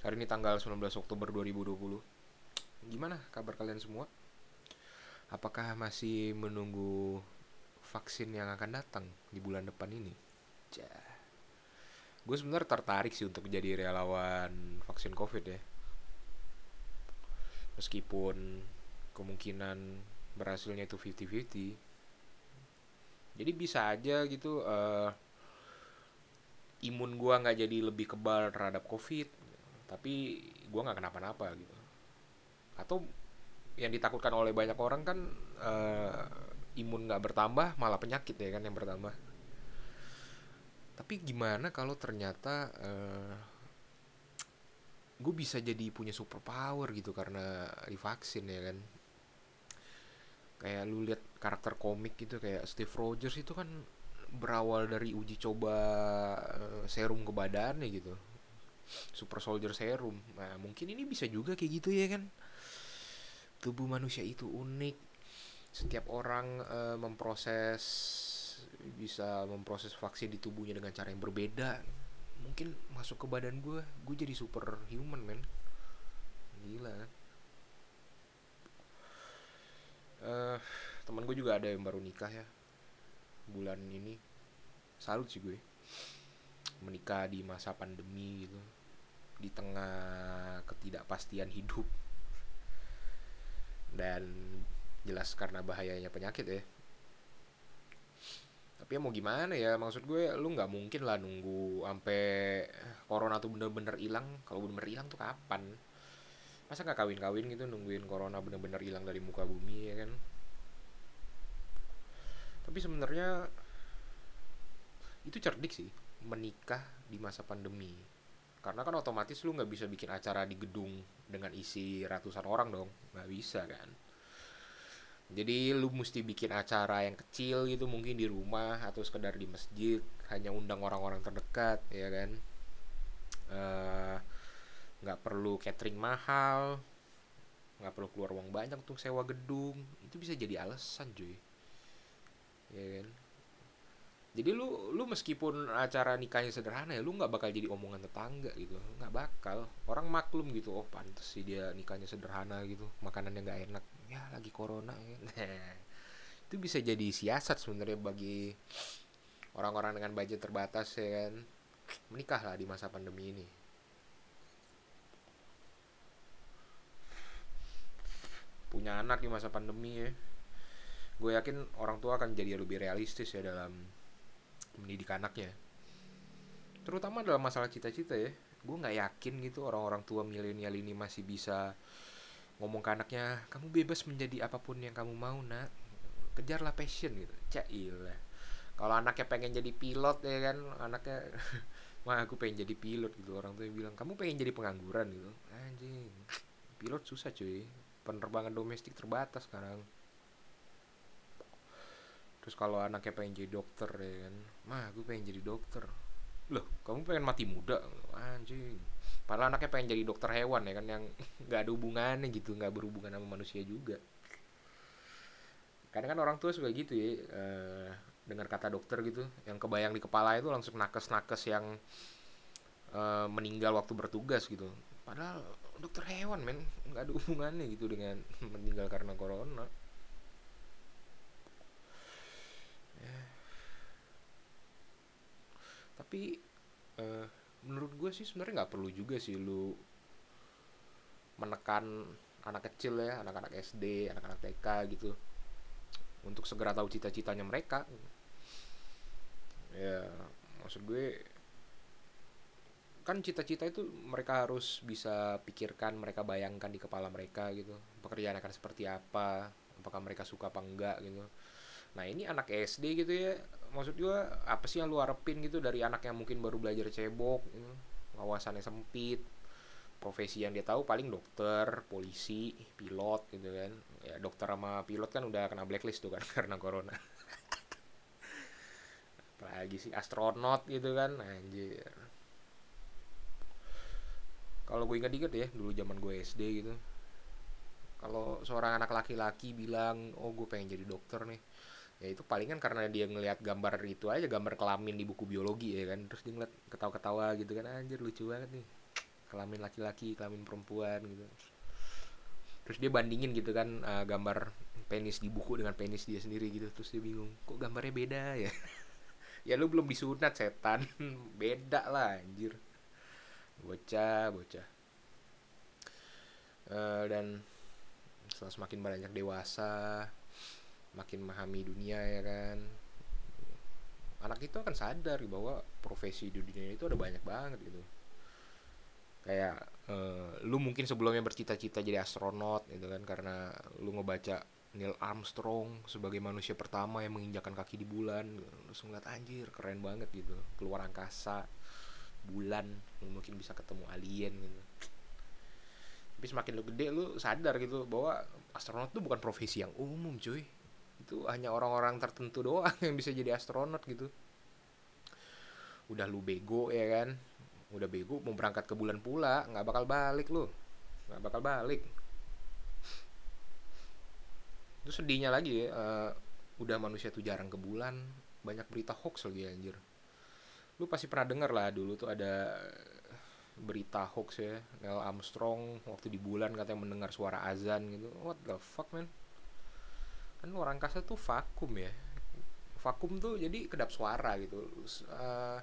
Hari ini tanggal 19 Oktober 2020 Gimana kabar kalian semua? Apakah masih menunggu vaksin yang akan datang di bulan depan ini? Gue sebenarnya tertarik sih untuk jadi relawan vaksin covid ya. Meskipun kemungkinan berhasilnya itu 50-50 Jadi bisa aja gitu uh, imun gue nggak jadi lebih kebal terhadap covid tapi gue nggak kenapa-napa gitu. Atau yang ditakutkan oleh banyak orang kan uh, imun nggak bertambah malah penyakit ya kan yang bertambah. Tapi gimana kalau ternyata uh, gue bisa jadi punya super power gitu karena divaksin ya kan? Kayak lu lihat karakter komik gitu kayak Steve Rogers itu kan berawal dari uji coba uh, serum ke badannya gitu super soldier serum. Nah mungkin ini bisa juga kayak gitu ya kan? Tubuh manusia itu unik. Setiap orang uh, memproses bisa memproses vaksin di tubuhnya dengan cara yang berbeda. Mungkin masuk ke badan gue gue jadi super human men. Gila. Uh, teman gue juga ada yang baru nikah ya bulan ini. Salut sih gue. Menikah di masa pandemi gitu di tengah ketidakpastian hidup. Dan jelas karena bahayanya penyakit ya. Tapi ya mau gimana ya maksud gue lu nggak mungkin lah nunggu sampai corona tuh bener-bener hilang. Kalau bener-bener hilang tuh kapan? Masa nggak kawin-kawin gitu nungguin corona bener-bener hilang dari muka bumi ya kan? Tapi sebenarnya itu cerdik sih menikah di masa pandemi karena kan otomatis lu nggak bisa bikin acara di gedung dengan isi ratusan orang dong. Nggak bisa kan? Jadi lu mesti bikin acara yang kecil gitu mungkin di rumah atau sekedar di masjid hanya undang orang-orang terdekat ya kan? Eh, nggak uh, perlu catering mahal nggak perlu keluar uang banyak untuk sewa gedung. Itu bisa jadi alasan cuy. Ya kan jadi lu lu meskipun acara nikahnya sederhana ya lu nggak bakal jadi omongan tetangga gitu. Nggak bakal. Orang maklum gitu oh pantas sih dia nikahnya sederhana gitu. Makanannya nggak enak. Ya lagi corona ya. Itu bisa jadi siasat sebenarnya bagi orang-orang dengan budget terbatas ya kan. Menikah lah di masa pandemi ini. Punya anak di masa pandemi ya. Gue yakin orang tua akan jadi lebih realistis ya dalam mendidik anaknya. Terutama dalam masalah cita-cita ya gue nggak yakin gitu orang-orang tua milenial ini masih bisa ngomong ke anaknya kamu bebas menjadi apa pun yang kamu mau nak. Kejarlah passion gitu. Cail kalau anaknya pengen jadi pilot ya kan anaknya mah aku pengen jadi pilot gitu. Orang tua bilang kamu pengen jadi pengangguran gitu. Anjing. Pilot susah cuy. Penerbangan domestik terbatas sekarang terus kalau anaknya pengen jadi dokter ya kan? Mah gue pengen jadi dokter. Loh kamu pengen mati muda? Anjing. Padahal anaknya pengen jadi dokter hewan ya kan? Yang nggak ada hubungannya gitu nggak berhubungan sama manusia juga. Kadang kan orang tua suka gitu ya uh, dengar kata dokter gitu yang kebayang di kepala itu langsung nakes-nakes yang uh, meninggal waktu bertugas gitu. Padahal dokter hewan men. Nggak ada hubungannya gitu dengan meninggal karena corona tapi uh, menurut gue sih sebenarnya nggak perlu juga sih lu menekan anak kecil ya anak-anak SD anak-anak TK gitu untuk segera tahu cita-citanya mereka. Ya maksud gue kan cita-cita itu mereka harus bisa pikirkan mereka bayangkan di kepala mereka gitu. Pekerjaan akan seperti apa apakah mereka suka apa enggak gitu. Nah ini anak SD gitu ya maksud gue apa sih yang lu harapin gitu dari anak yang mungkin baru belajar cebok gitu. ngawasannya sempit profesi yang dia tahu paling dokter polisi pilot gitu kan. Ya dokter sama pilot kan udah kena blacklist tuh kan karena corona. Apalagi sih astronot gitu kan anjir. Kalau gue ingat-ingat ya dulu zaman gue SD gitu. Kalau seorang anak laki-laki bilang oh gue pengen jadi dokter nih ya itu palingan karena dia ngelihat gambar itu aja gambar kelamin di buku biologi ya kan. Terus dia ngeliat ketawa-ketawa gitu kan anjir lucu banget nih. Kelamin laki-laki kelamin perempuan gitu. Terus dia bandingin gitu kan uh, gambar penis di buku dengan penis dia sendiri gitu. Terus dia bingung kok gambarnya beda ya? Ya lu belum disunat setan. Beda lah anjir. Bocah bocah. Uh, dan setelah semakin banyak dewasa makin memahami dunia ya kan? Anak itu akan sadar bahwa profesi di dunia itu ada banyak banget gitu. Kayak uh, lu mungkin sebelumnya bercita-cita jadi astronot gitu kan? Karena lu ngebaca Neil Armstrong sebagai manusia pertama yang menginjakan kaki di bulan terus ngeliat anjir keren banget gitu. Keluar angkasa bulan lu mungkin bisa ketemu alien gitu. Tapi semakin lu gede lu sadar gitu bahwa astronot tuh bukan profesi yang umum cuy itu hanya orang-orang tertentu doang yang bisa jadi astronot gitu. Udah lu bego ya kan? Udah bego mau berangkat ke bulan pula nggak bakal balik lu. Nggak bakal balik. Itu sedihnya lagi ya uh, udah manusia tuh jarang ke bulan. Banyak berita hoax lagi anjir. Lu pasti pernah denger lah dulu tuh ada berita hoax ya. Neil Armstrong waktu di bulan katanya mendengar suara azan gitu. What the fuck man kan orang angkasa tuh vakum ya. Vakum tuh jadi kedap suara gitu. Uh,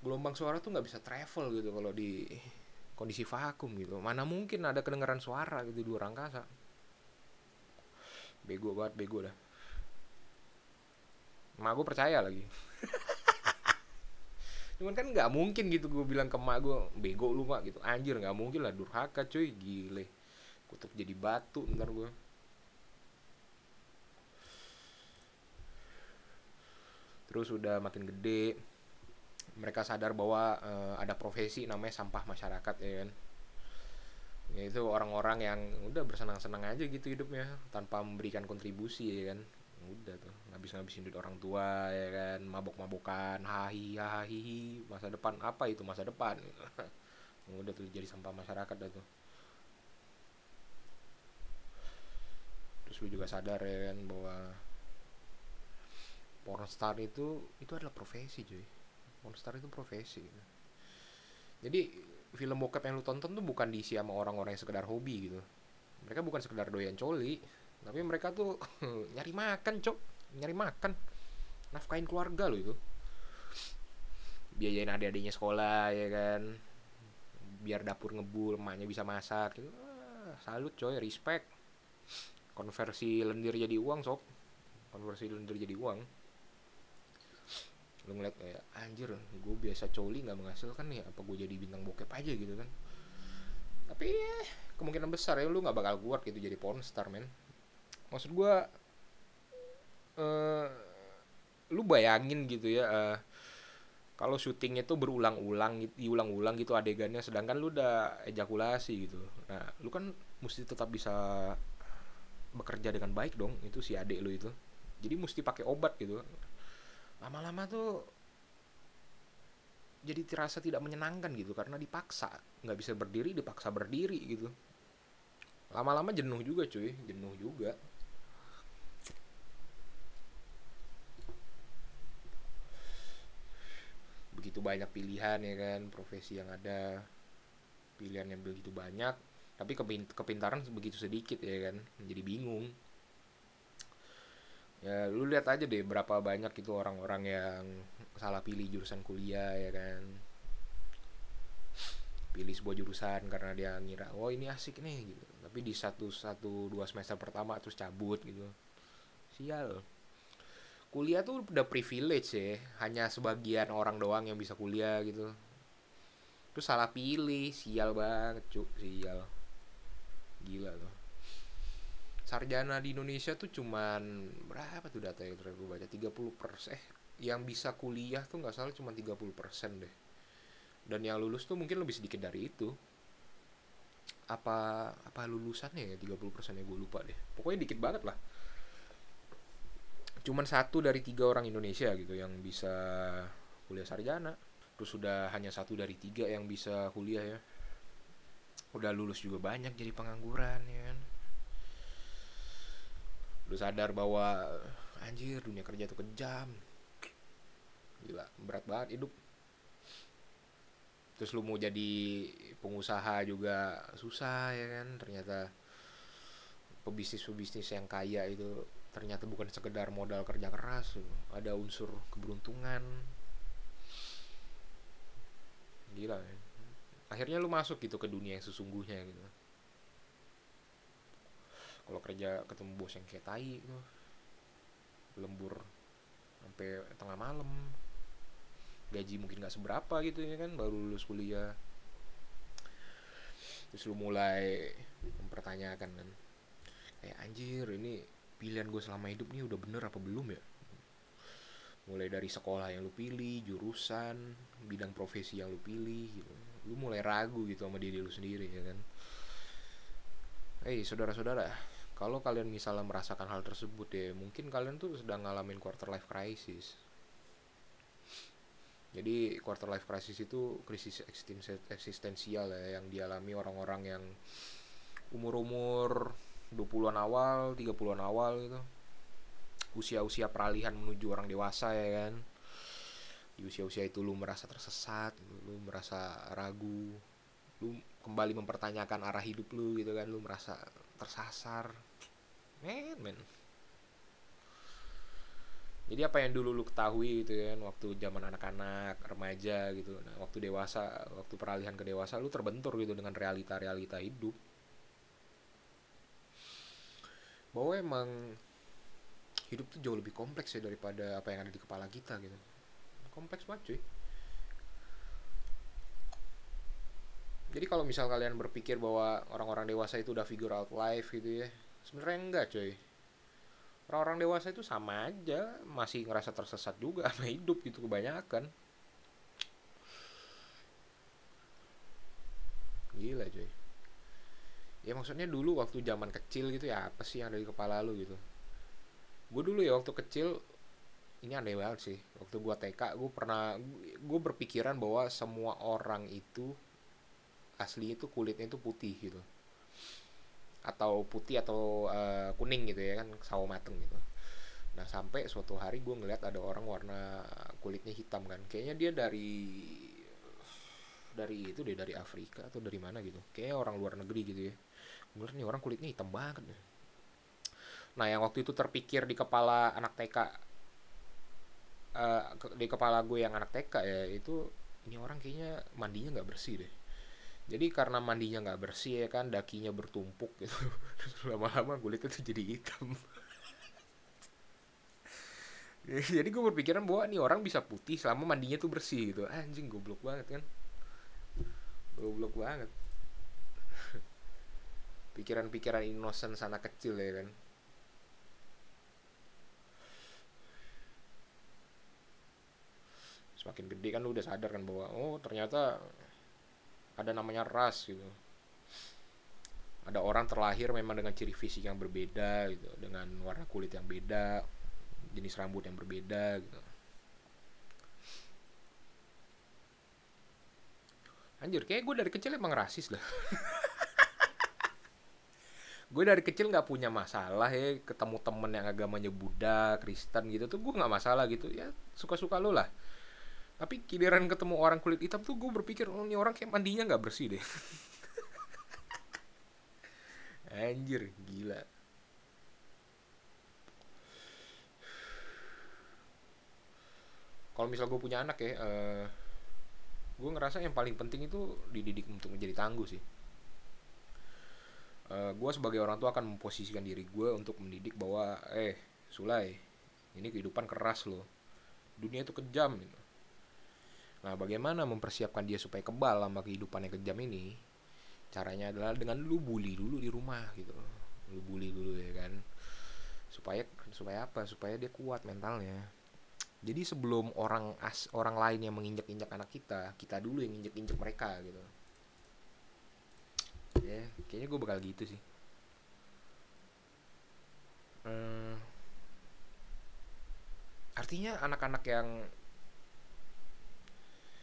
gelombang suara tuh nggak bisa travel gitu kalau di kondisi vakum gitu. Mana mungkin ada kedengaran suara gitu di luar angkasa bego banget bego dah. Emak gue percaya lagi. Cuman kan nggak mungkin gitu gue bilang ke emak gue bego lu mak gitu. Anjir nggak mungkin lah durhaka cuy. Gile. Kutuk jadi batu ntar gue terus udah makin gede. Mereka sadar bahwa uh, ada profesi namanya sampah masyarakat ya kan. Ya itu orang-orang yang udah bersenang-senang aja gitu hidupnya tanpa memberikan kontribusi ya kan. Udah tuh ngabis ngabisin duit orang tua ya kan. Mabok-mabokan hahi hahi masa depan apa itu masa depan udah tuh jadi sampah masyarakat dah tuh. Terus lu juga sadar ya kan bahwa pornstar itu itu adalah profesi cuy. Pornstar itu profesi gitu. jadi film bokep yang lu tonton tuh bukan diisi sama orang-orang yang sekedar hobi gitu. Mereka bukan sekedar doyan coli tapi mereka tuh nyari makan cok. Nyari makan. Nafkain keluarga lo itu. Biayain adik-adiknya sekolah ya kan. Biar dapur ngebul emaknya bisa masak gitu. Ah, salut coy. Respect. Konversi lendir jadi uang sob konversi lendir jadi uang lu ngeliat kayak anjir gue biasa coli nggak menghasilkan nih apa gue jadi bintang bokep aja gitu kan. Tapi ya, kemungkinan besar ya lu nggak bakal kuat gitu jadi pornstar men. Maksud gue uh, lu bayangin gitu ya uh, kalau syutingnya tuh berulang-ulang diulang-ulang gitu adegannya sedangkan lu udah ejakulasi gitu. Nah lu kan mesti tetap bisa bekerja dengan baik dong itu si adik lu itu. Jadi mesti pakai obat gitu lama-lama tuh jadi terasa tidak menyenangkan gitu karena dipaksa. Nggak bisa berdiri dipaksa berdiri gitu. Lama-lama jenuh juga cuy. Jenuh juga. Begitu banyak pilihan ya kan? Profesi yang ada pilihan yang begitu banyak. Tapi kepintaran begitu sedikit ya kan? Jadi bingung ya lu lihat aja deh berapa banyak itu orang-orang yang salah pilih jurusan kuliah ya kan? Pilih sebuah jurusan karena dia ngira oh ini asik nih gitu. Tapi di satu satu dua semester pertama terus cabut gitu. Sial. Kuliah tuh udah privilege ya. Hanya sebagian orang doang yang bisa kuliah gitu. Terus salah pilih. Sial banget cuk sial. Gila tuh sarjana di Indonesia tuh cuman berapa tuh data yang terakhir gue baca? 30 persen. Eh yang bisa kuliah tuh nggak salah cuma 30 persen deh. Dan yang lulus tuh mungkin lebih sedikit dari itu. Apa apa lulusannya ya? 30 persennya gue lupa deh. Pokoknya dikit banget lah. Cuman satu dari tiga orang Indonesia gitu yang bisa kuliah sarjana. Terus sudah hanya satu dari tiga yang bisa kuliah ya. Udah lulus juga banyak jadi pengangguran ya kan sadar bahwa anjir dunia kerja tuh kejam. Gila berat banget hidup. Terus lu mau jadi pengusaha juga susah ya kan? Ternyata pebisnis-pebisnis yang kaya itu ternyata bukan sekedar modal kerja keras ada unsur keberuntungan. Gila ya. akhirnya lu masuk gitu ke dunia yang sesungguhnya gitu kalau kerja ketemu bos yang kayak tai gitu lembur sampai tengah malam. Gaji mungkin nggak seberapa gitu ya kan baru lulus kuliah. Terus lu mulai mempertanyakan kan kayak anjir ini pilihan gue selama hidup nih udah bener apa belum ya? Mulai dari sekolah yang lu pilih jurusan bidang profesi yang lu pilih gitu. Lu mulai ragu gitu sama diri lu sendiri ya kan. Hei saudara-saudara kalau kalian misalnya merasakan hal tersebut ya mungkin kalian tuh sedang ngalamin quarter life crisis jadi quarter life crisis itu krisis eksistensial ya yang dialami orang-orang yang umur-umur 20-an awal, 30-an awal gitu. Usia-usia peralihan menuju orang dewasa ya kan. Di usia-usia itu lu merasa tersesat, lu merasa ragu, lu kembali mempertanyakan arah hidup lu gitu kan, lu merasa tersasar. Men, men. Jadi apa yang dulu lu ketahui gitu kan waktu zaman anak-anak, remaja gitu. Nah, waktu dewasa, waktu peralihan ke dewasa lu terbentur gitu dengan realita-realita hidup bahwa emang hidup tuh jauh lebih kompleks ya daripada apa yang ada di kepala kita gitu kompleks banget cuy jadi kalau misal kalian berpikir bahwa orang-orang dewasa itu udah figure out life gitu ya sebenarnya enggak cuy orang-orang dewasa itu sama aja masih ngerasa tersesat juga sama hidup gitu kebanyakan. Gila cuy ya maksudnya dulu waktu zaman kecil gitu ya apa sih yang ada di kepala lu gitu? Gue dulu ya waktu kecil ini aneh banget sih. Waktu gue TK gue pernah gue berpikiran bahwa semua orang itu asli itu kulitnya itu putih gitu atau putih atau uh, kuning gitu ya kan sawo mateng gitu. Nah sampai suatu hari gue ngeliat ada orang warna kulitnya hitam kan. Kayaknya dia dari dari itu deh dari Afrika atau dari mana gitu. Kayak orang luar negeri gitu ya. Gue nih orang kulitnya hitam banget nah yang waktu itu terpikir di kepala anak TK uh, eh, di kepala gue yang anak TK ya itu ini orang kayaknya mandinya nggak bersih deh jadi karena mandinya nggak bersih ya kan dakinya bertumpuk gitu. Lama-lama kulitnya tuh jadi hitam. Jadi gue berpikiran bahwa nih orang bisa putih selama mandinya tuh bersih gitu. Anjing goblok banget kan. Goblok banget. Pikiran-pikiran innocent sana kecil ya kan. Semakin gede kan lu udah sadar kan bahwa oh ternyata ada namanya ras gitu. Ada orang terlahir memang dengan ciri fisik yang berbeda gitu dengan warna kulit yang beda jenis rambut yang berbeda gitu. Anjir kayak gue dari kecil emang rasis lah gue dari kecil nggak punya masalah ya ketemu temen yang agamanya Buddha Kristen gitu tuh gue nggak masalah gitu. Ya suka-suka lo lah tapi giliran ketemu orang kulit hitam tuh gue berpikir oh ini orang kayak mandinya nggak bersih deh. Anjir gila. Kalau misal gue punya anak ya uh, gue ngerasa yang paling penting itu dididik untuk menjadi tangguh sih. Uh, eh, gue sebagai orang tua akan memposisikan diri gue untuk mendidik bahwa eh Sulai ini kehidupan keras loh. Dunia itu kejam gitu. Nah bagaimana mempersiapkan dia supaya kebal sama kehidupan yang kejam ini? Caranya adalah dengan lu bully dulu di rumah gitu. Lu bully dulu ya kan? Supaya supaya apa? Supaya dia kuat mentalnya. Jadi sebelum orang as orang lain yang menginjak-injak anak kita kita dulu yang injak-injak mereka gitu. Ya kayaknya gue bakal gitu sih. Hmm, artinya anak-anak yang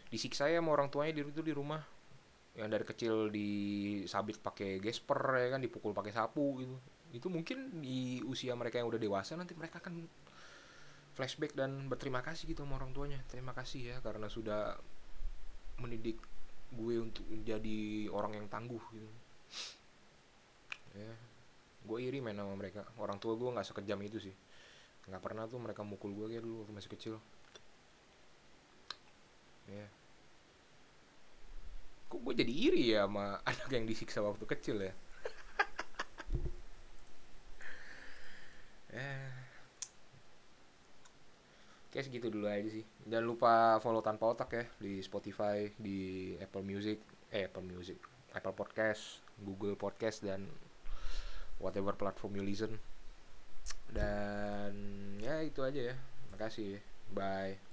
disiksa ya sama orang tuanya di itu di rumah. Yang dari kecil disabit pakai gesper ya kan dipukul pakai sapu gitu. Itu mungkin di usia mereka yang udah dewasa nanti mereka akan flashback dan berterima kasih gitu sama orang tuanya. Terima kasih ya karena sudah mendidik gue untuk menjadi orang yang tangguh gitu. Ya gue iri main sama mereka. Orang tua gue nggak sekejam itu sih. Nggak pernah tuh mereka mukul gue kayak dulu waktu masih kecil. Ya. kok gue jadi iri ya sama anak yang disiksa waktu kecil ya eh Kayak segitu dulu aja sih. Jangan lupa follow tanpa otak ya di Spotify, di Apple Music, eh Apple Music, Apple Podcast, Google Podcast dan whatever platform you listen. Dan ya itu aja ya. Makasih. Bye.